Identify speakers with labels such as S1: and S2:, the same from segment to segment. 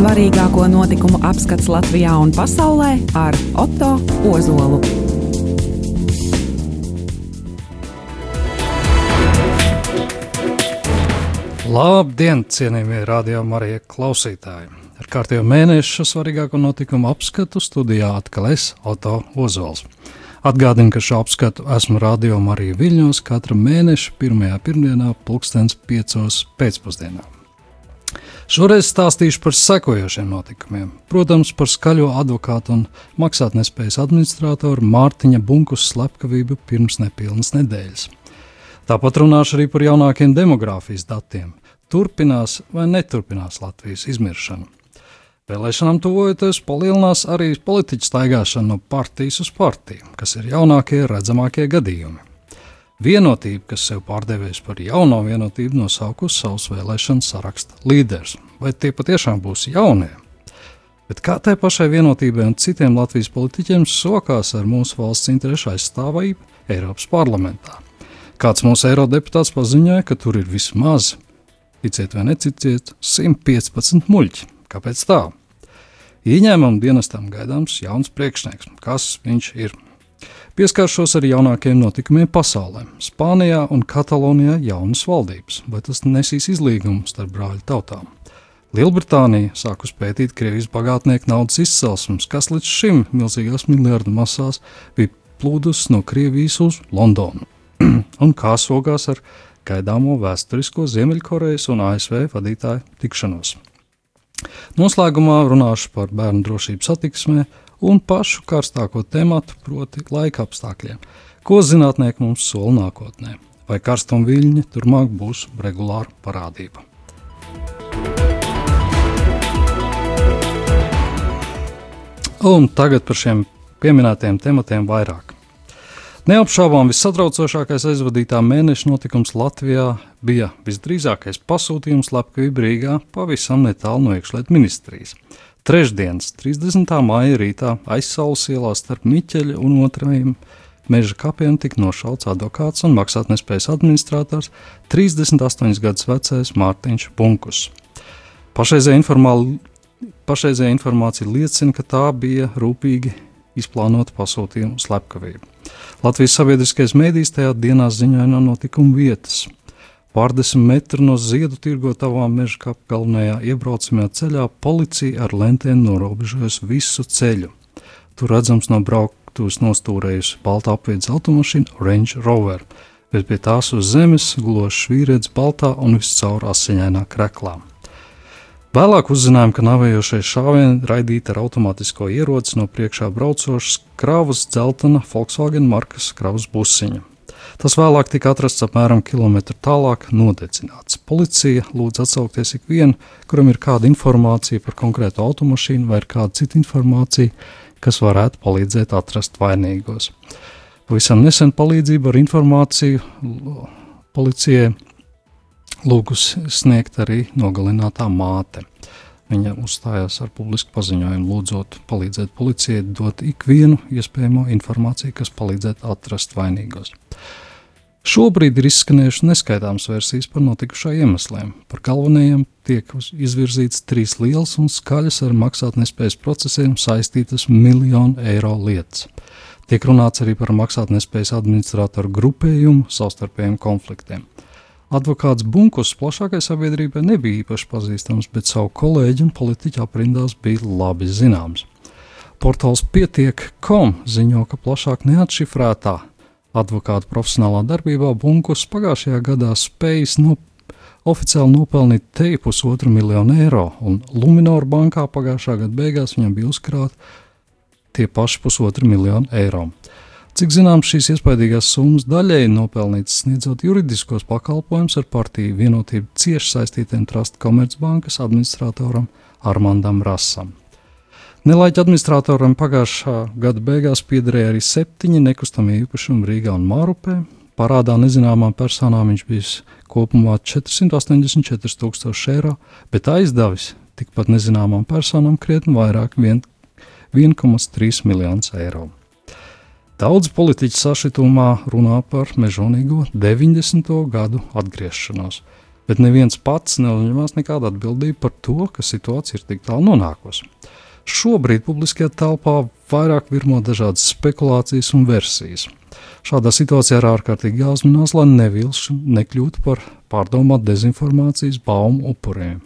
S1: Svarīgāko notikumu apskats Latvijā un pasaulē ar Otto Ozolu.
S2: Labdien, cienījamie radiokamā arī klausītāji! Ar kārtējo mēnešu svarīgāko notikumu apskatu studijā atkal es, Oto Ozols. Atgādinu, ka šo apskatu esmu rādījumā arī Viļņos katra mēneša pirmajā pirmdienā, pulkstens piecos pēcpusdienā. Šoreiz stāstīšu par sekojošiem notikumiem. Protams, par skaļo advokātu un maksātnespējas administratoru Mārtiņa Bunkus slepkavību pirms nepilnas nedēļas. Tāpat runāšu arī par jaunākiem demogrāfijas datiem. Turpinās vai neturpinās Latvijas izmiršanu. Vēlēšanām tuvojoties, palielinās arī politiķu staigāšana no partijas uz partiju, kas ir jaunākie, redzamākie gadījumi. Vienotība, kas sev pārdevēs par jauno vienotību, nosaukusi savus vēlēšanu saraksta līderus. Vai tie patiešām būs jaunie? Bet kā tai pašai vienotībai un citiem Latvijas politiķiem sokās ar mūsu valsts interešu aizstāvību Eiropas parlamentā? Kāds mūsu eirodeputāts paziņoja, ka tur ir vismaz, ticiet vai necitiet, 115 muļķi. Kāpēc tā? Ieņēmuma dienestam gaidāms jauns priekšnieks. Kas viņš ir? Pieskaršos arī jaunākajiem notikumiem pasaulē. Spānijā un Katalonijā jaunas valdības, vai tas nesīs izlīgumu starp brāļu tautām. Lielbritānija sāk uzpētīt Krievijas bagātnieku naudas izcelsmes, kas līdz šim milzīgās miljardu masās bija plūdus no Krievijas uz Londonu, un kā sogās ar gaidāmo vēsturisko Ziemeļkorejas un ASV vadītāju tikšanos. Noslēgumā runāšu par bērnu drošību satiksmē un pašu karstāko tematu, proti, laika apstākļiem. Ko zinātnieki mums sola nākotnē? Vai karstuma viļņi turpmāk būs regulāra parādība? Un tagad par šiem pieminētajiem tematiem vairāk. Neapšaubām vissatraucošākais aizvadītā mēneša notikums Latvijā bija visdrīzākais pasūtījums Latvijas Rīgā pavisam netālu no iekšlietu ministrijas. Trešdienas, 30. māja rītā aizsaules ielā starp Miķeļa un otrajiem meža kapiem tika nošauts advokāts un maksātnespējas administrators 38 gadus vecais Mārtiņš Bunkus. Pašreizējā pašreizē informācija liecina, ka tā bija rūpīgi izplānota pasūtījuma slepkavība. Latvijas sabiedriskais mēdījis tajā dienā ziņoja no notikuma vietas. Pārdesmit metru no ziedu tirgotavām meža galvenajā iebraucamajā ceļā policija ar lentēm norobežojas visu ceļu. Tur redzams no brauktuves nostūrējusi baltā apviedas automašīna Range Rover, bet pie tās uz zemes glošs vīrietis baltā un viscaur asiņainā kreklā. Vēlāk uzzinājām, ka navējošais šāviens raidīta ar automātisko ieroci no priekšā braucošas kravas dzeltena Volkswagen markas kravas busiņa. Tas vēlāk tika atrasts apmēram kilometru tālāk, nodedzināts. Policija lūdz atsaukties ikvienu, kuram ir kāda informācija par konkrētu automašīnu vai kāda cita informācija, kas varētu palīdzēt atrast vainīgos. Pavisam nesen palīdzību ar informāciju policijai lūgus sniegt arī nogalinātā māte. Viņa uzstājās ar publisku paziņojumu, lūdzot palīdzēt policijai dot ikvienu iespējamo informāciju, kas palīdzētu atrast vainīgos. Šobrīd ir izskanējušas neskaitāmas versijas par notikušā iemesliem. Par galvenajiem tiek izvirzīts trīs lielas un skaļas ar maksātnespējas procesiem saistītas miljonu eiro lietas. Tiek runāts arī par maksātnespējas administratoru grupējumu savstarpējiem konfliktiem. Advokāts Bunkus plašākai sabiedrībai nebija īpaši pazīstams, bet savu kolēģi un politiķu aprindās bija labi zināms. Portāls pietiek.com ziņo, ka plašāk neatšifrētā advokāta profesionālā darbībā Bunkus pagājušajā gadā spējis no, oficiāli nopelnīt te pusotru miljonu eiro, un Lunčija bankā pagājušā gada beigās viņam bija uzkrāti tie paši pusotru miljonu eiro. Cik zināms, šīs iespaidīgās summas daļēji nopelnītas sniedzot juridiskos pakalpojumus ar partiju vienotību cieši saistītiem Trust Komercbankas administratoram Armandam Rasam. Nelaiķa administratoram pagājušā gada beigās piederēja arī septiņi nekustamie īpašumi Rīgā un Mārupē. Parādā nezināmām personām viņš bija kopumā 484 tūkstoši eiro, bet aizdevis tikpat nezināmām personām krietni vairāk - 1,3 miljonus eiro. Daudz politiķu sašitumā runā par mežonīgo 90. gadu atgriešanos. bet neviens pats neuzņemās nekādu atbildību par to, ka situācija ir tik tālu nonākusi. Šobrīd publiskajā telpā vairāk virmo dažādas spekulācijas un versijas. Šādā situācijā ir ārkārtīgi jāuzmanās, lai nevilšu, nekļūtu par pārdomātu dezinformācijas baumu upuriem.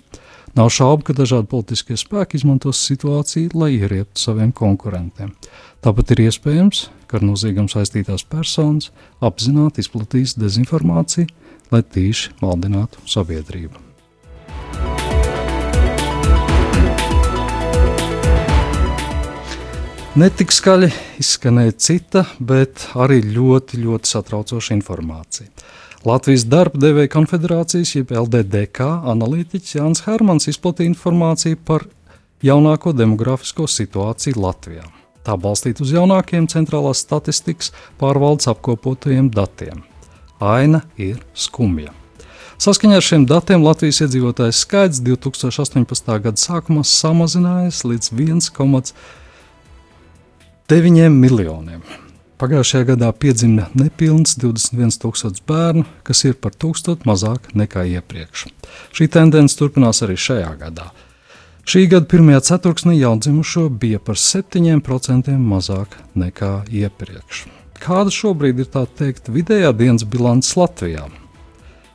S2: Nav šaubu, ka dažādi politiskie spēki izmantos situāciju, lai ierieptu saviem konkurentiem. Tāpat ir iespējams, ka ar noziegam saistītās personas apzināti izplatīs dezinformāciju, lai tīši maldinātu sabiedrību. Netik skaļi izskanēja cita, bet arī ļoti, ļoti satraucoša informācija. Latvijas darba devēja konfederācijas, jeb LDDK analītiķis Jānis Hermans izplatīja informāciju par jaunāko demografisko situāciju Latvijā. Tā balstīta uz jaunākiem centrālās statistikas pārvaldes apkopotajiem datiem aina ir skumja. Saskaņā ar šiem datiem Latvijas iedzīvotājs skaits 2018. gada sākumā samazinājies līdz 1,9 miljoniem. Pagājušajā gadā piedzima nepilns 21,000 bērnu, kas ir par tūkstošu mazāk nekā iepriekš. Šī tendence turpinās arī šajā gadā. Šī gada pirmajā ceturksnī jaundzimušo bija par 7% mazāk nekā iepriekš. Kāda šobrīd ir tā teikt vidējā dienas bilants Latvijā?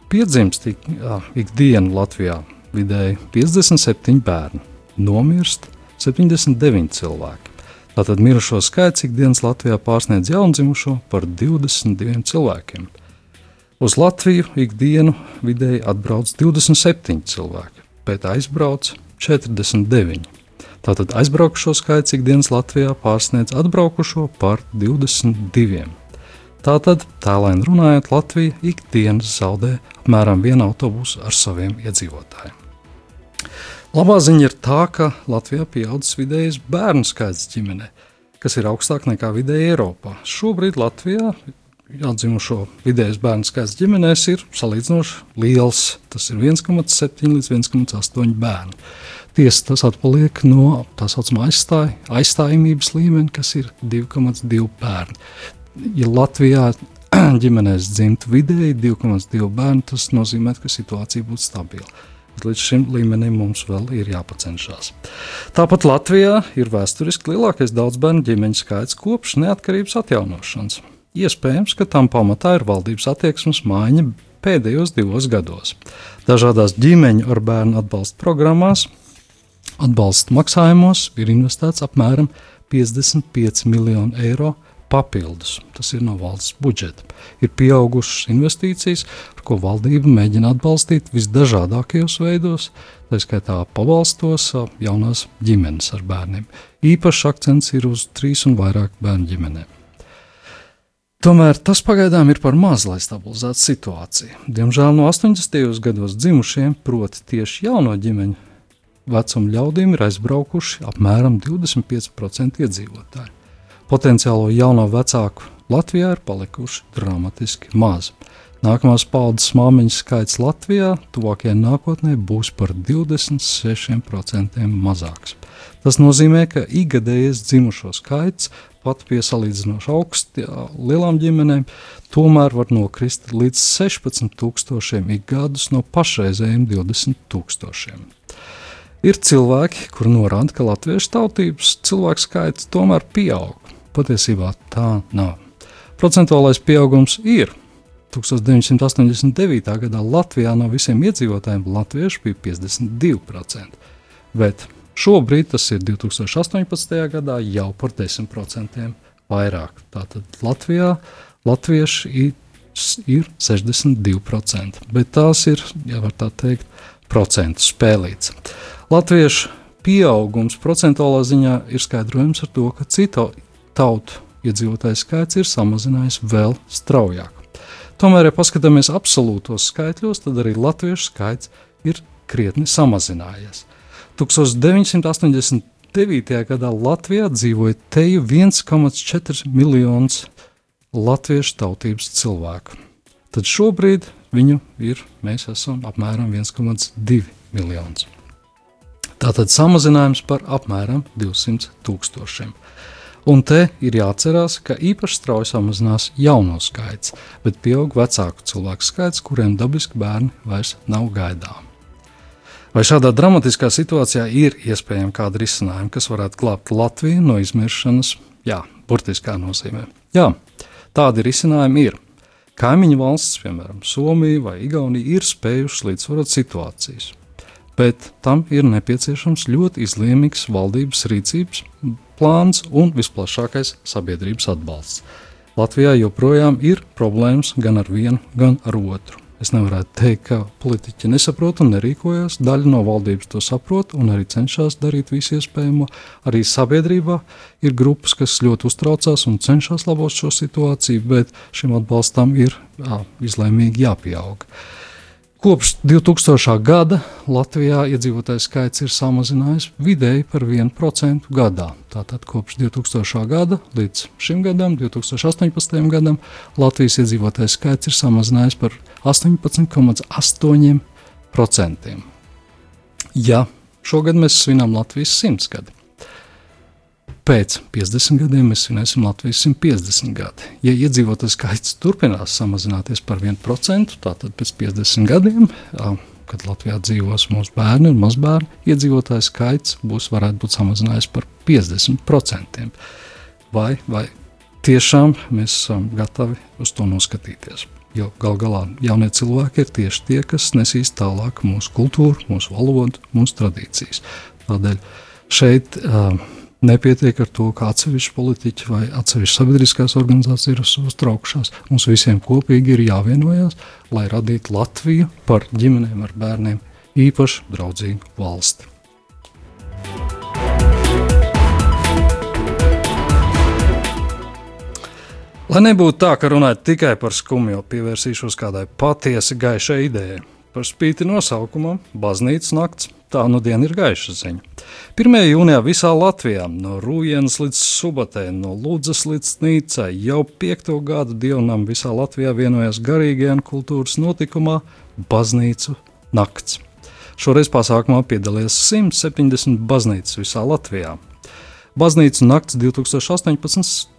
S2: Piedzimst ikdienu Latvijā vidēji 57 bērni, nomirst 79 cilvēki. Tātad mirušo skaits ikdienas Latvijā pārsniedz jaundzimušo par 22 cilvēkiem. Uz Latviju ikdienu vidēji atbrauc 27 cilvēki, bet aizbrauc 49. Tātad aizbraukušo skaits ikdienas Latvijā pārsniedz atbraukušo par 22. Tātad, tēlēni runājot, Latvija ikdienas zaudē apmēram vienu autobusu ar saviem iedzīvotājiem. Labā ziņa ir tā, ka Latvijā pieaudzis vidējais bērnu skaits ģimenē, kas ir augstāk nekā vidēji Eiropā. Šobrīd Latvijā atzimušo vidējais bērnu skaits ģimenēs ir salīdzinoši liels. Tas ir 1,7 līdz 1,8 bērnu. Tiesa tas atpaliek no tā saucamā aizstāj, aizstājamības līmeņa, kas ir 2,2 bērni. Ja Latvijā ģimenēs dzimtu vidēji 2,2 bērnu, tas nozīmē, ka situācija būtu stabila. Līdz šim līmenim mums vēl ir jāpacenšas. Tāpat Latvijā ir vēsturiski lielākais daudzbērnu ģimeņu skaits kopš neatkarības atjaunošanas. Iespējams, ka tam pamatā ir valdības attieksmes maiņa pēdējos divos gados. Dažādās ģimeņu ar bērnu atbalsta programmās Atbalsta maksājumos ir investēts apmēram 55 miljonu eiro papildus. Tas ir no valsts budžeta. Ir pieaugušas investīcijas, ar ko valdība mēģina atbalstīt visdažādākajos veidos, tā skaitā pabalstos jaunās ģimenes ar bērniem. Īpašs akcents ir uz trīs un vairāk bērnu ģimenēm. Tomēr tas pagaidām ir par maz, lai stabilizētu situāciju. Diemžēl no 80. gados dzimušiem, proti, tieši jauno ģimeņu vecuma ļaudīm ir aizbraukuši apmēram 25% iedzīvotāji. Potenciālo jauno vecāku Latvijā ir palikuši dramatiski maz. Nākamās paudzes māmiņu skaits Latvijā tuvākajā nākotnē būs par 26% mazāks. Tas nozīmē, ka ikgadējais dzimušo skaits pat pie salīdzinoši augstām lielām ģimenēm tomēr var nokrist līdz 16,000 ik gadus no pašreizējiem 20,000. Ir cilvēki, kuri norāda, ka latviešu tautības cilvēku skaits tomēr pieaug. Patiesībā tā nav. Procentuālais pieaugums ir. 1989. gadā Latvijā no visiem iedzīvotājiem latviešu bija 52%, bet šobrīd tas ir 2018. gadā jau par 10% vairāk. Tātad Latvijā latvieši ir, ir 62%, bet tās ir, ja var tā teikt, procentu spēlīts. Latviešu pieaugums procentuālā ziņā ir skaidrojams ar to, ka citu tautu iedzīvotāju skaits ir samazinājies vēl straujāk. Tomēr, ja paskatāmies absolūtos skaitļos, tad arī latviešu skaits ir krietni samazinājies. 1989. gadā Latvijā dzīvoja teju 1,4 miljonus latviešu tautības cilvēku. Tad šobrīd viņu ir, mēs esam apmēram 1,2 miljonus. Tātad samazinājums par apmēram 200 tūkstošiem. Un te ir jāatcerās, ka īpaši strauji samazinās jauno skaits, bet pieaug vecāku cilvēku skaits, kuriem dabiski bērni vairs nav gaidām. Vai šādā dramatiskā situācijā ir iespējama kāda risinājuma, kas varētu glābt Latviju no izmiršanas? Jā, burtiskā nozīmē. Jā, tādi risinājumi ir. Kaimiņu valsts, piemēram, Somija vai Igaunija, ir spējušas līdzsvarot situācijas, bet tam ir nepieciešams ļoti izlēmīgs valdības rīcības plāns un visplašākais sabiedrības atbalsts. Latvijā joprojām ir problēmas gan ar vienu, gan ar otru. Es nevarētu teikt, ka politiķi nesaprot un nerīkojas. Daļa no valdības to saprot un arī cenšas darīt visu iespējamo. Arī sabiedrībā ir grupas, kas ļoti uztraucās un cenšas labot šo situāciju, bet šim atbalstam ir jā, izlēmīgi jāpieaug. Uh, Kopš 2000. gada Latvijā iedzīvotāju skaits ir samazinājies vidēji par 1% gadā. Tātad kopš 2000. gada līdz šim gadam, 2018. gadam, Latvijas iedzīvotāju skaits ir samazinājies par 18,8%. Ja šogad mēs svinām Latvijas simts gadu, pēc 50 gadiem mēs svinēsim Latvijas 150 gadi. Ja iedzīvotāju skaits turpinās samazināties par 1%, tātad pēc 50 gadiem, kad Latvijā dzīvos mūsu bērni un mazbērni, iedzīvotāju skaits būs varētu būt samazinājies par 50%. Vai, vai tiešām mēs esam gatavi uz to noskatīties? Jo gal galā jaunie cilvēki ir tieši tie, kas nesīs tālāk mūsu kultūru, mūsu valodu, mūsu tradīcijas. Tādēļ šeit uh, Nepietiek ar to, ka atsevišķi politiķi vai atsevišķi sabiedriskās organizācijas ir uztraukšās. Mums visiem kopīgi ir jāvienojas, lai radītu Latviju par ģimenēm ar bērniem īpaši draudzīgu valsti. Lai nebūtu tā, ka runājot tikai par skumju, pievērsīšos kādai patiesi gaišai idejai. Par spīti nosaukumam, Baznīcas nakts Tā nu diena ir gaiša ziņa. 1. jūnijā visā Latvijā, no Rūjienas līdz Subatē, no Lūdzes līdz Nīcai, jau piekto gadu dievnam visā Latvijā vienojas garīgajā un kultūras notikumā Baznīcu nakts. Šoreiz pasākumā piedalījās 170 baznīcas visā Latvijā. Baznīcu nakts 2018.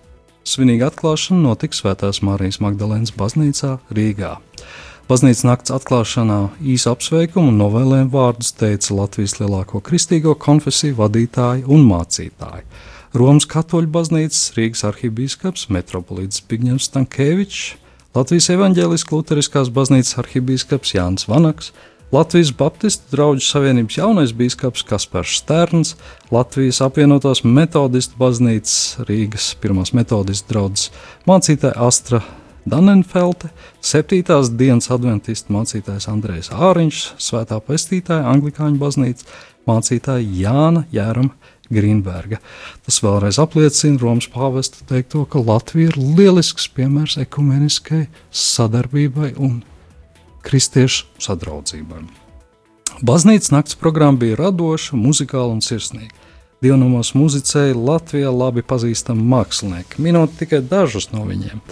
S2: svinīga atklāšana notiks Svētās Marijas Magdalēnas baznīcā Rīgā. Baznīcas nakts atklāšanā īsa apsveikuma un novēlējuma vārdus teica Latvijas lielāko kristīgo konfesiju vadītāji un mācītāji. Romas katoļu baznīcas Rīgas arhibīskaps Metropolīts Zbigņevs Stankēvičs, Latvijas evaņģēliskās luteriskās baznīcas arhibīskaps Jānis Vanaks, Latvijas Baptistu draugu savienības jaunais biskups Kaspars Sterns, Latvijas apvienotās metodistu baznīcas Rīgas pirmās metodistu draugas mācītāja Astra Danenfelte, 7. dienas adventistu mācītājs Andrejs Āriņš, Svētā Pestītāja Anglikāņu baznīcas mācītāja Jāna Jērama Grīnberga. Tas vēlreiz apliecina Romas pāvesta teikto, ka Latvija ir lielisks piemērs ekumeniskai sadarbībai un kristiešu sadraudzībai. Baznīcas nakts programma bija radoša, muzikāla un sirsnīga. Dievnamos muzicēja Latvijā labi pazīstami mākslinieki, minot tikai dažus no viņiem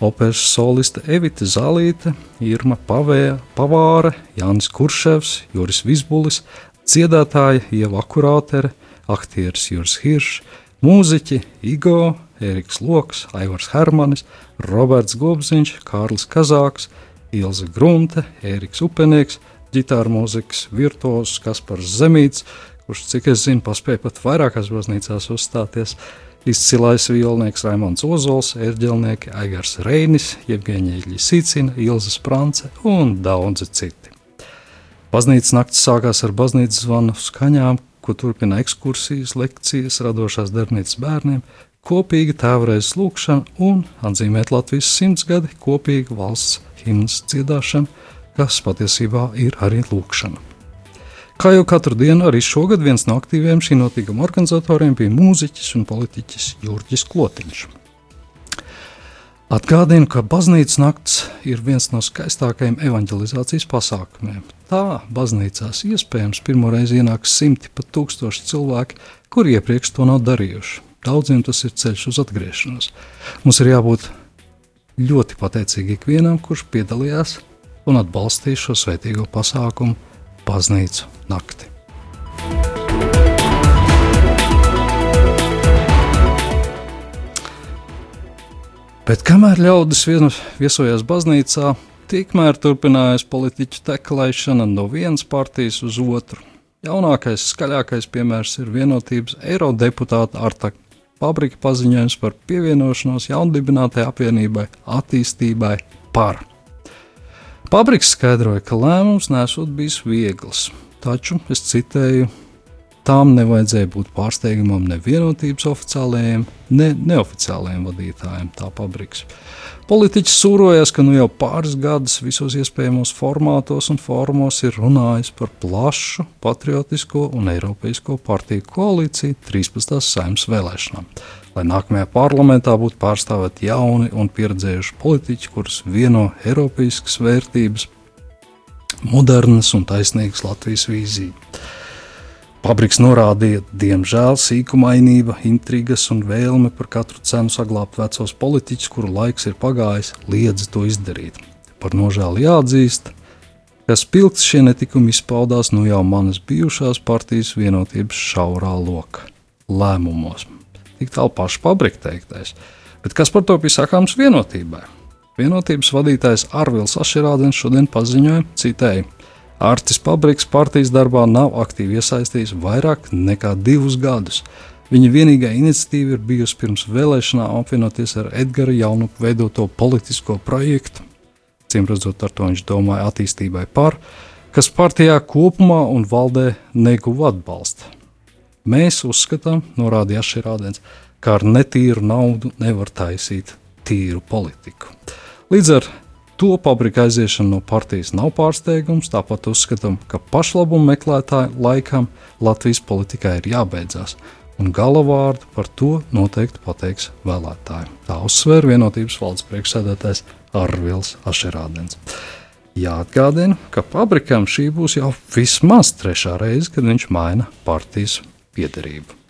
S2: operas soliste Evita Zalīte, Irma Pavēja, Pavāre, Jānis Kurševs, Juris Visbulis, dziedātāja Ieva Akurātere, aktieris Juris Hiršs, mūziķi Igo, Eriks Loks, Aivars Hermanis, Roberts Gobziņš, Kārlis Kazāks, Ilze Grunte, Eriks Upenieks, ģitāra mūzikas virtuos Kaspars Zemīts, kurš, cik es zinu, paspēja pat vairākās baznīcās uzstāties, Izcilais violnieks Raimons Ozols, ērģelnieki Aigars Reinis, Jevgeņija Ļisīcina, Ilza Sprance un daudzi citi. Baznīcas naktis sākās ar baznīcas zvanu skaņām, ko turpina ekskursijas, lekcijas, radošās darbnīcas bērniem, kopīga tēvreiz lūkšana un atzīmēt Latvijas simts gadi kopīga valsts himnas dziedāšana, kas patiesībā ir arī lūkšana. Kā jau katru dienu, arī šogad viens no aktīviem šī notikuma organizatoriem bija mūziķis un politiķis Jurģis Klotiņš. Atgādinu, ka baznīcas nakts ir viens no skaistākajiem evanģelizācijas pasākumiem. Tā baznīcās iespējams pirmoreiz ienāks simti pat tūkstoši cilvēki, kuri iepriekš to nav darījuši. Daudziem tas ir ceļš uz atgriešanos. Mums ir jābūt ļoti pateicīgi ikvienam, kurš piedalījās un atbalstīja šo svētīgo pasākumu baznīcu nakti. Bet kamēr ļaudis viesojās baznīcā, tikmēr turpinājās politiķu teklēšana no vienas partijas uz otru. Jaunākais, skaļākais piemērs ir vienotības eirodeputāta Arta Pabrika paziņojums par pievienošanos jaundibinātajai apvienībai attīstībai par. Pabriks skaidroja, ka lēmums nesot bijis viegls, taču es citēju Tām nevajadzēja būt pārsteigumam ne vienotības oficiālajiem, ne neoficiālajiem vadītājiem, tā pabriks. Politiķis sūrojas, ka nu jau pāris gadus visos iespējamos formātos un formos ir runājis par plašu patriotisko un eiropeisko partiju koalīciju 13. saimnes vēlēšanām, lai nākamajā parlamentā būtu pārstāvēti jauni un pieredzējuši politiķi, kurus vieno eiropeiskas vērtības, modernas un taisnīgas Latvijas vīzija. Pabriks norādīja, diemžēl sīkumainība, intrigas un vēlme par katru cenu saglabāt vecos politiķus, kuru laiks ir pagājis, liedz to izdarīt. Par nožēlu jāatzīst, ka spilgts šie netikumi izpaudās nu jau manas bijušās partijas vienotības šaurā loka lēmumos. Tik tālu pašu pabrika teiktais. Bet kas par to bija sakāms vienotībai? Vienotības vadītājs Arvils Ašerādens šodien paziņoja, citēju, Artis Pabriks partijas darbā nav aktīvi iesaistījies vairāk nekā divus gadus. Viņa vienīgā iniciatīva ir bijusi pirms vēlēšanām apvienoties ar Edgara Jaunupu veidoto politisko projektu. Cim redzot, ar to viņš domāja attīstībai par, kas partijā kopumā un valdē neguva atbalstu. Mēs uzskatām, norādīja Šerādens, ka ar netīru naudu nevar taisīt tīru politiku. Līdz ar to pabrika aiziešana no partijas nav pārsteigums, tāpat uzskatām, ka pašlabumu meklētāju laikam Latvijas politikai ir jābeidzās, un galavārdu par to noteikti pateiks vēlētāji. Tā uzsver vienotības valdes priekšsēdētājs Arvils Ašerādens. Jāatgādina, ka pabrikam šī būs jau vismaz trešā reize, kad viņš maina partijas piedarību.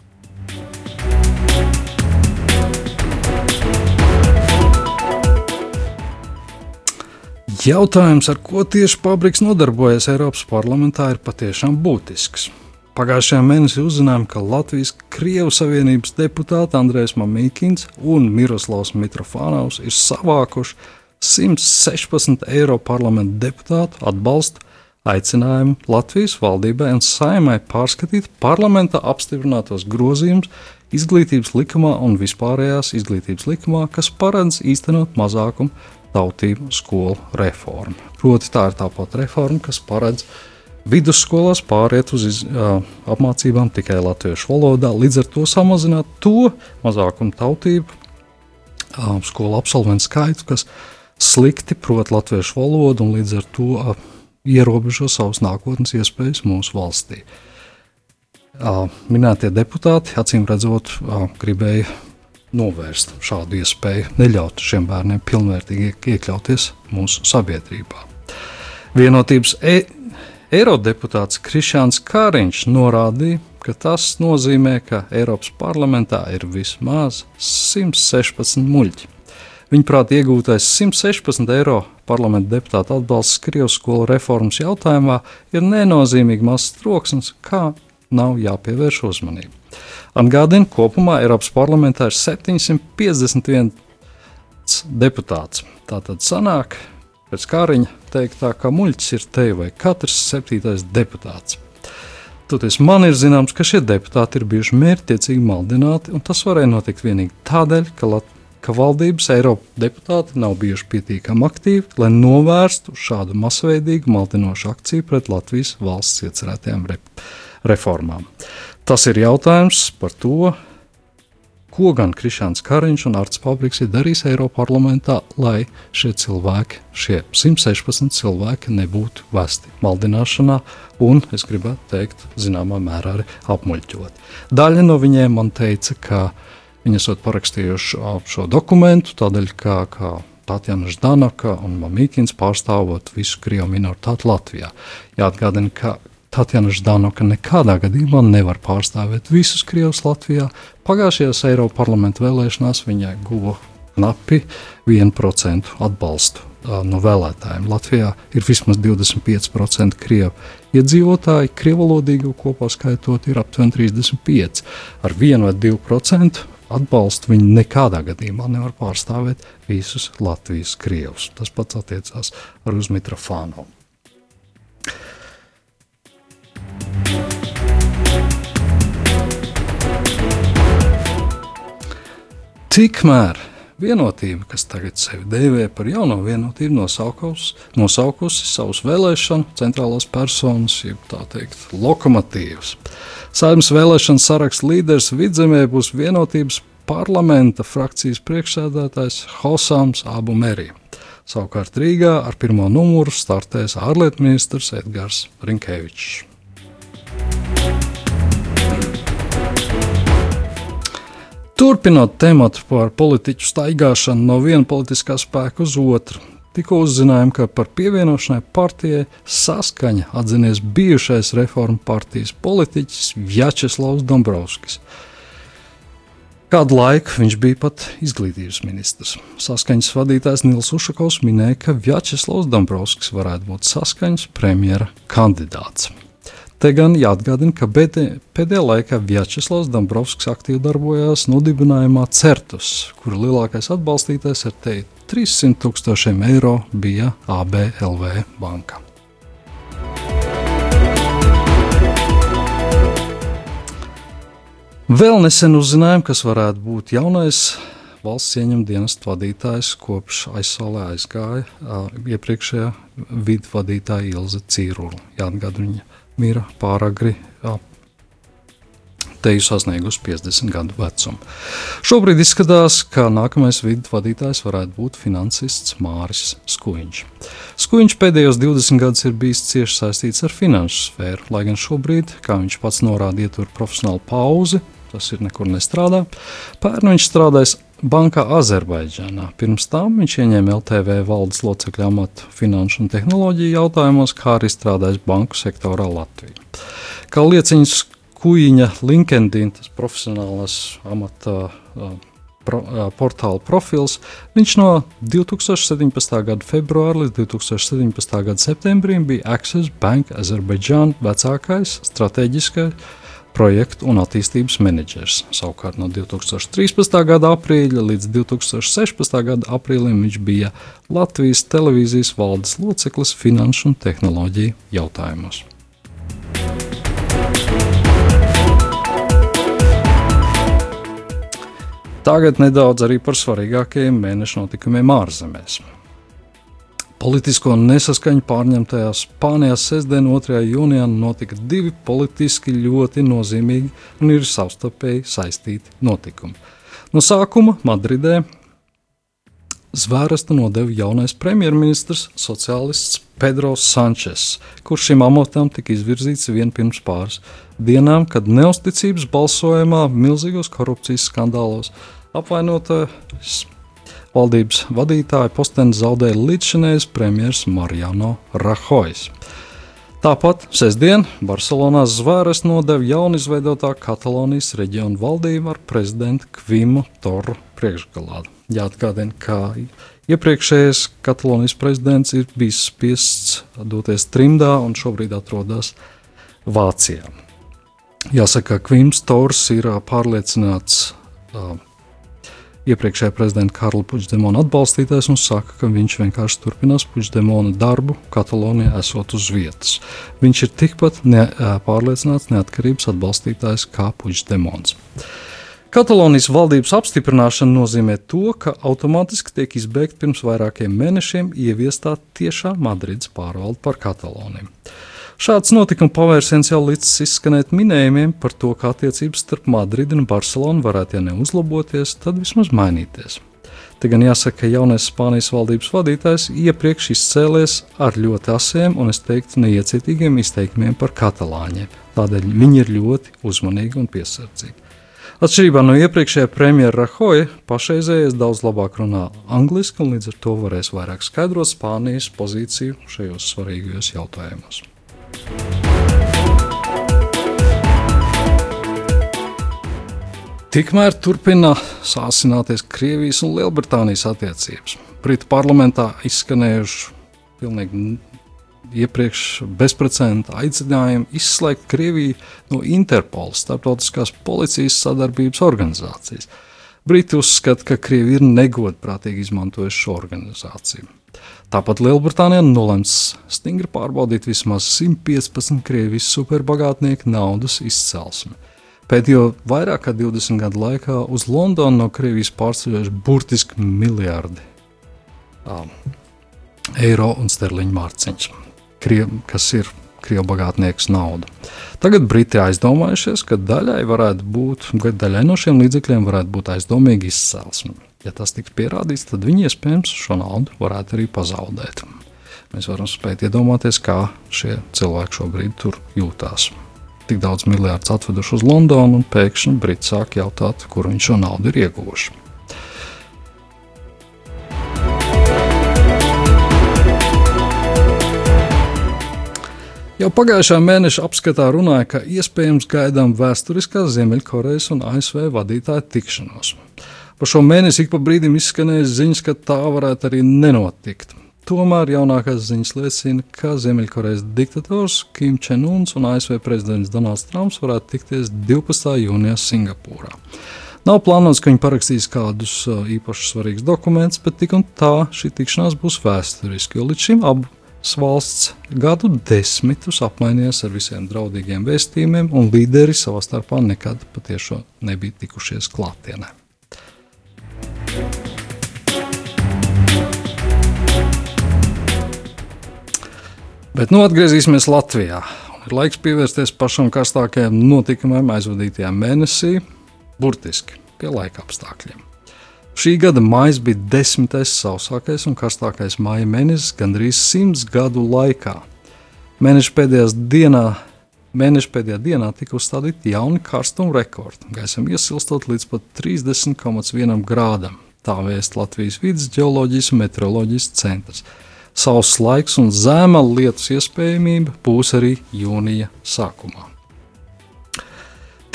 S2: Jautājums, ar ko tieši Pabriks nodarbojas Eiropas parlamentā, ir patiešām būtisks. Pagājušajā mēnesī uzzinājām, ka Latvijas Krievu Savienības deputāti Andrēs Mamīkins un Miroslavs Mitrofānaus ir savākuši 116 eiro parlamenta deputātu atbalstu aicinājumu Latvijas valdībai un saimai pārskatīt parlamentā apstiprinātos grozījumus izglītības likumā un vispārējās izglītības likumā, kas paredz īstenot mazākumu tautību skolu reforma. Proti, tā ir tā pati reforma, kas paredz vidusskolās pāriet uz iz, uh, apmācībām tikai latviešu valodā, līdz ar to samazināt to mazākumu tautību uh, skolu absolventu skaitu, kas slikti prot latviešu valodu un līdz ar to uh, ierobežo savas nākotnes iespējas mūsu valstī. Minētie deputāti, acīm redzot, gribēja novērst šādu iespēju, neļaut šiem bērniem pilnvērtīgi iekļauties mūsu sabiedrībā. Vienotības e eirodeputāts Krišāns Kāriņš norādīja, ka tas nozīmē, ka Eiropas parlamentā ir vismaz 116 muļķi. Viņuprāt, iegūtais 116 eiro parlamenta deputāta atbalsts Krievijas skolu reformas jautājumā ir nenozīmīgi mazs troksnis, kā nav jāpievērš uzmanība. Atgādina, kopumā Eiropas parlamentā ir 751 deputāts. Tā tad sanāk, pēc kāriņa teiktā, ka muļķis ir te vai katrs septītais deputāts. Toties man ir zināms, ka šie deputāti ir bijuši mērķiecīgi maldināti, un tas varēja notikt tikai tādēļ, ka, Lat ka valdības Eiropas deputāti nav bijuši pietiekami aktīvi, lai novērstu šādu masveidīgu maldinošu akciju pret Latvijas valsts iecerētajām republikām reformām. Tas ir jautājums par to, ko gan Krišāns Kariņš un Arts Pabriks ir darījis Eiropas parlamentā, lai šie cilvēki, šie 116 cilvēki, nebūtu vesti maldināšanā un, es gribētu teikt, zināmā mērā arī apmuļķot. Daļa no viņiem man teica, ka viņi esat parakstījuši šo dokumentu tādēļ, ka, ka Tatjana Ždanaka un Mamīkins pārstāvot visu Krievu minoritāti Latvijā. Jāatgādina, ka Tatjana Ždanoka nekādā gadījumā nevar pārstāvēt visus Krievus Latvijā. Pagājušajās Eiropas parlamenta vēlēšanās viņai guva knapi 1% atbalstu no vēlētājiem. Latvijā ir vismaz 25% krievu iedzīvotāji, krievalodīgo kopā skaitot ir aptuveni 35%. Ar 1 vai 2% atbalstu viņi nekādā gadījumā nevar pārstāvēt visus Latvijas krievus. Tas pats attiecās arī uz Mitrofānu. Tikmēr vienotība, kas tagad sevi dēvē par jauno vienotību, nosaukus, nosaukusi savus vēlēšanu centrālās personas, jeb tā teikt, lokomotīvas. Saimnes vēlēšana saraksta līderis vidzemē būs vienotības parlamenta frakcijas priekšsēdētājs Hosams Abu Merī. Savukārt Rīgā ar pirmo numuru startēs ārlietu ministrs Edgars Rinkevičs. Turpinot tematu par politiķu staigāšanu no viena politiskā spēka uz otru, tikko uzzinājām, ka par pievienošanai partijai saskaņa atzinies bijušais reformu partijas politiķis Vjačeslavs Dombrovskis. Kādu laiku viņš bija pat izglītības ministrs. Saskaņas vadītājs Nils Ušakovs minēja, ka Vjačeslavs Dombrovskis varētu būt saskaņas premjera kandidāts. Te gan jāatgādina, ka pēdējā laikā Vjačeslavs Dombrovskis aktīvi darbojās nodibinājumā Certus, kura lielākais atbalstītājs ar te 300 tūkstošiem eiro bija ABLV banka. Vēl nesen uzzinājām, kas varētu būt jaunais valsts ieņem dienestu vadītājs, kopš aizsolē aizgāja iepriekšējā vidu vadītāja Ilze Cīrula. Jāatgādina viņa mira pāragri. Jā. Te jau sasniegusi 50 gadu vecumu. Šobrīd izskatās, ka nākamais vidu vadītājs varētu būt finansists Māris Skuiņš. Skuiņš pēdējos 20 gadus ir bijis cieši saistīts ar finanšu sfēru, lai gan šobrīd, kā viņš pats norāda, ietur profesionālu pauzi, tas ir nekur nestrādā. Pērn viņš strādājis bankā Azerbaidžānā. Pirms tam viņš ieņēma LTV valdes locekļa amatu finanšu un tehnoloģiju jautājumos, kā arī strādājis banku sektorā Latvijā. Kā lieciņas kuģiņa LinkedIn, tas profesionālās amata pro, portāla profils, viņš no 2017. gada februāra līdz 2017. gada septembrim bija Access Bank Azerbaidžāna vecākais strateģiskais projektu un attīstības menedžers. Savukārt no 2013. gada aprīļa līdz 2016. gada aprīlim viņš bija Latvijas televīzijas valdes loceklis finanšu un tehnoloģiju jautājumos. Tagad nedaudz arī par svarīgākajiem mēneša notikumiem ārzemēs. Politisko nesaskaņu pārņemtajā Spānijā sestdien, 2. jūnijā, notika divi politiski ļoti nozīmīgi un ir savstarpēji saistīti notikumi. No sākuma Madridē zvērestu nodeva jaunais premjerministrs, sociālists Pedro Sančes, kurš šim amatam tika izvirzīts vien pirms pāris dienām, kad neusticības balsojumā milzīgos korupcijas skandālos apvainotais Valdības vadītāja posteni zaudēja līdzšinējais premjerministrs Mariano Rahojs. Tāpat sestdien Barcelonā zvēres nodeva jaunizveidotā Katalonijas reģiona valdība ar prezidentu Kvimu Toru priekšgalā. Jāatgādina, ka iepriekšējais Katalonijas prezidents ir bijis spiests doties trimdā un šobrīd atrodas Vācijā. Jāsaka, ka Kvims Tors ir pārliecināts iepriekšējā prezidenta Karla Puigdemona atbalstītājs un saka, ka viņš vienkārši turpinās Puigdemona darbu Katalonijā, esot uz vietas. Viņš ir tikpat ne, pārliecināts neatkarības atbalstītājs kā Puigdemons. Katalonijas valdības apstiprināšana nozīmē to, ka automātiski tiek izbeigta pirms vairākiem mēnešiem ieviestā tiešā Madrides pārvalde par Kataloniju. Šāds notikuma pavērsiens jau līdz izskanēt minējumiem par to, ka attiecības starp Madridi un Barcelonu varētu, ja neuzlaboties, tad vismaz mainīties. Te gan jāsaka, ka jaunais Spānijas valdības vadītājs iepriekš izcēlies ar ļoti asiem un, es teiktu, neiecietīgiem izteikumiem par katalāņiem. Tādēļ viņi ir ļoti uzmanīgi un piesardzīgi. Atšķirībā no iepriekšējā premjera Rahoja, pašreizējais daudz labāk runā angliski un līdz ar to varēs vairāk skaidrot Spānijas pozīciju šajos svarīgajos jautājumos. Tikmēr turpina sāsināties Krievijas un Lielbritānijas attiecības. Britu parlamentā izskanējuši pilnīgi iepriekš bezprecedenta aicinājumi izslēgt Krieviju no Interpola, starptautiskās policijas sadarbības organizācijas. Briti uzskata, ka Krievija ir negodprātīgi izmantojusi šo organizāciju. Tāpat Lielbritānija nolems stingri pārbaudīt vismaz 115 Krievijas superbagātnieku naudas izcelsmi. Pēdējo vairāk kā 20 gadu laikā uz Londonu no Krievijas pārceļojuši burtiski miljardi um, eiro un sterliņu mārciņas, kas ir krievu bagātnieku nauda. Tagad Briti aizdomājušies, ka daļai, būt, daļai no šiem līdzekļiem varētu būt aizdomīga izcelsme. Ja tas tiks pierādīts, tad viņi iespējams šo naudu varētu arī pazaudēt. Mēs varam spēt iedomāties, kā šie cilvēki šobrīd tur jūtās. Tik daudz miljardus atveduši uz Londonu, un pēkšņi Briti sāk jautāt, kur viņi šo naudu ir ieguvuši. Jau pagājušā mēneša apskatā runāja, ka iespējams gaidām vēsturiskās Ziemeļkorejas un ASV vadītāju tikšanos. Pa šo mēnesi ik pa brīdim izskanēja ziņas, ka tā varētu arī nenotikt. Tomēr jaunākās ziņas liecina, ka Ziemeļkorejas diktators Kim Čenuns un ASV prezidents Donalds Trumps varētu tikties 12. jūnijā Singapūrā. Nav plānots, ka viņi parakstīs kādus īpaši svarīgus dokumentus, bet tik un tā šī tikšanās būs vēsturiska, jo līdz šim abas valsts gadu desmitus apmainījās ar visiem draudīgiem vēstījumiem, un līderi savā starpā nekad patiešām nebija tikušies klātienē. Bet nu atgriezīsimies Latvijā. Ir laiks pievērsties pašam karstākajam notikumam aizvadītajā mēnesī, burtiski pie laika apstākļiem. Šī gada maija bija desmitais sausākais un karstākais maija mēnesis gandrīz simts gadu laikā. Mēneša pēdējā mēneša pēdējā dienā tika uzstādīti jauni karstuma rekordi, gaisam iesilstot līdz pat 30,1 grādam. Tā vēst Latvijas vidas geoloģijas un meteoroloģijas centrs sauss laiks un zema lietus iespējamība būs arī jūnija sākumā.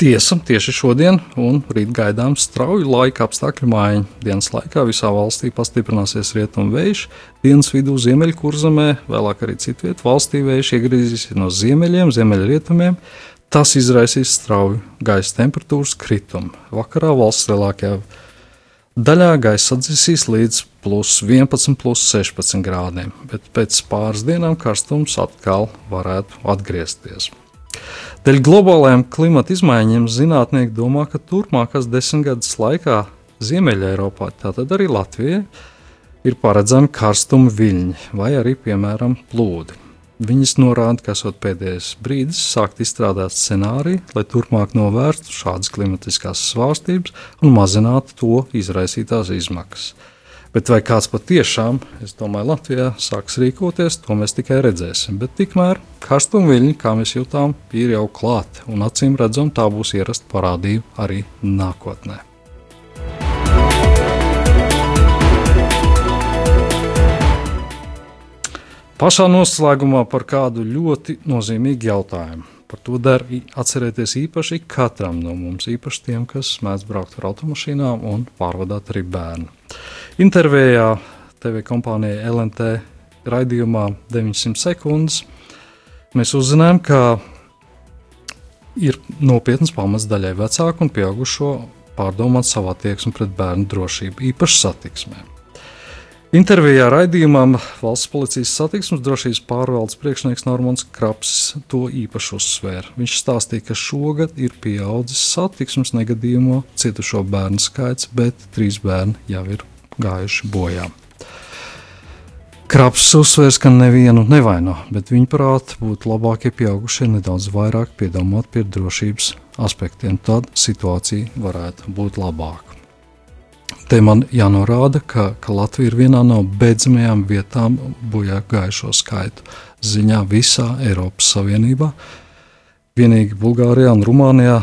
S2: Tiesa, tieši šodien un rīt gaidām strauju laika apstākļu maiņu. Dienas laikā visā valstī pastiprināsies rietumu vējš, dienas vidū ziemeļkurzemē, vēlāk arī citvietā valstī vējš iegriezīsies no ziemeļiem, ziemeļrietumiem. Tas izraisīs strauju gaisa temperatūras kritumu. Vakarā valsts lielākajā daļā gaisa atdzisīs līdz plus 11, plus 16 grādiem, bet pēc pāris dienām karstums atkal varētu atgriezties. Dēļ globālajām klimata izmaiņām zinātnieki domā, ka turpmākās desmitgades laikā Ziemeļā-Eiropā, tātad arī Latvijai, ir paredzami karstuma viļņi vai arī, piemēram, plūdi. Viņas norāda, ka esot pēdējais brīdis sākt izstrādāt scenāriju, lai turpmāk novērstu šādas klimatiskās svārstības un mazinātu to izraisītās izmaksas. Bet vai kāds patiešām, es domāju, Latvijā sāks rīkoties, to mēs tikai redzēsim. Bet tikmēr karstumviļņi, kā mēs jutām, ir jau klāti, un acīm redzam, tā būs ierasta parādība arī nākotnē. Pašā noslēgumā par kādu ļoti nozīmīgu jautājumu. Par to der atcerēties īpaši katram no mums, īpaši tiem, kas mēdz braukt ar automašīnām un pārvadāt arī bērnu. Intervijā TV kompānijai LNT raidījumā 900 sekundes mēs uzzinājām, ka ir nopietns pamats daļai vecāku un pieaugušo pārdomāt savu attieksmi pret bērnu drošību, īpaši satiksmē. Intervijā raidījumam valsts policijas satiksmes drošības pārvaldes priekšnieks Normons Kraps to īpaši uzsvēra. Viņš stāstīja, ka šogad ir pieaudzis satiksmes negadījumu cietušo bērnu skaits, bet trīs bērni jau ir gājuši bojā. Kraps uzsvērs, ka nevienu nevaino, bet viņa prātā būtu labāk, ja pieaugušie nedaudz vairāk piedomāt pie drošības aspektiem, tad situācija varētu būt labāka. Te man jānorāda, ka, ka Latvija ir viena no beidzamajām vietām bojā gājušo skaitu ziņā visā Eiropas Savienībā. Vienīgi Bulgārijā un Rumānijā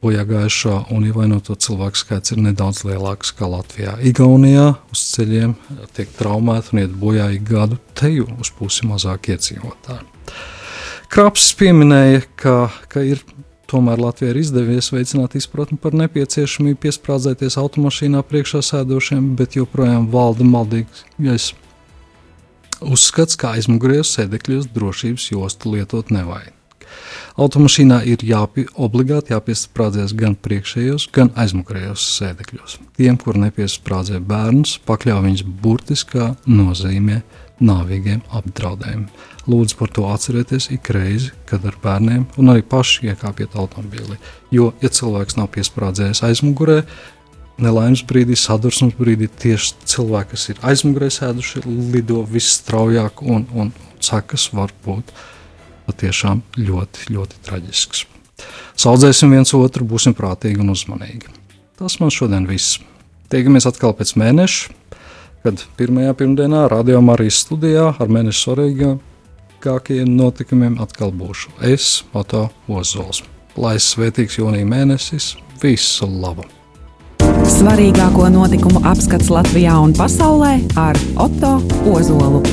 S2: bojā gājušo un ievainoto cilvēku skaits ir nedaudz lielāks nekā Latvijā. Igaunijā uz ceļiem tiek traumēti un iet bojā ik gadu teju uz pusi mazāk iedzīvotāju. Kraps pieminēja, ka, ka ir tomēr Latvijai ir izdevies veicināt izpratni par nepieciešamību piesprādzēties automašīnā priekšā sēdošiem, bet joprojām valda maldīgs uzskats, ka aizmugurējos sēdekļos drošības jostu lietot nevajag. Automašīnā ir jāpie, obligāti jāpiesprādzēs gan priekšējos, gan aizmugurējos sēdekļos. Tiem, kur nepiesprādzē bērnus, pakļauj viņus burtiskā nozīmē nāvīgiem apdraudējumiem. Lūdzu par to atcerieties ik reizi, kad ar bērniem un arī paši iekāpiet automobīlī. Jo, ja cilvēks nav piesprādzējis aizmugurē, nelaimes brīdī, sadursmes brīdī tieši cilvēki, kas ir aizmugurē sēduši, lido visstraujāk un, un sekas var būt patiešām ļoti, ļoti traģisks. Saudzēsim viens otru, būsim prātīgi un uzmanīgi. Tas man šodien viss. Tiekamies atkal pēc mēneša, kad pirmajā pirmdienā radio Marijas studijā ar mēneša svarīgākajiem notikumiem atkal būšu es, Oto Ozols. Lai svētīgs jūnija mēnesis, visu labu!
S1: Svarīgāko notikumu apskats Latvijā un pasaulē ar Otto Ozolu.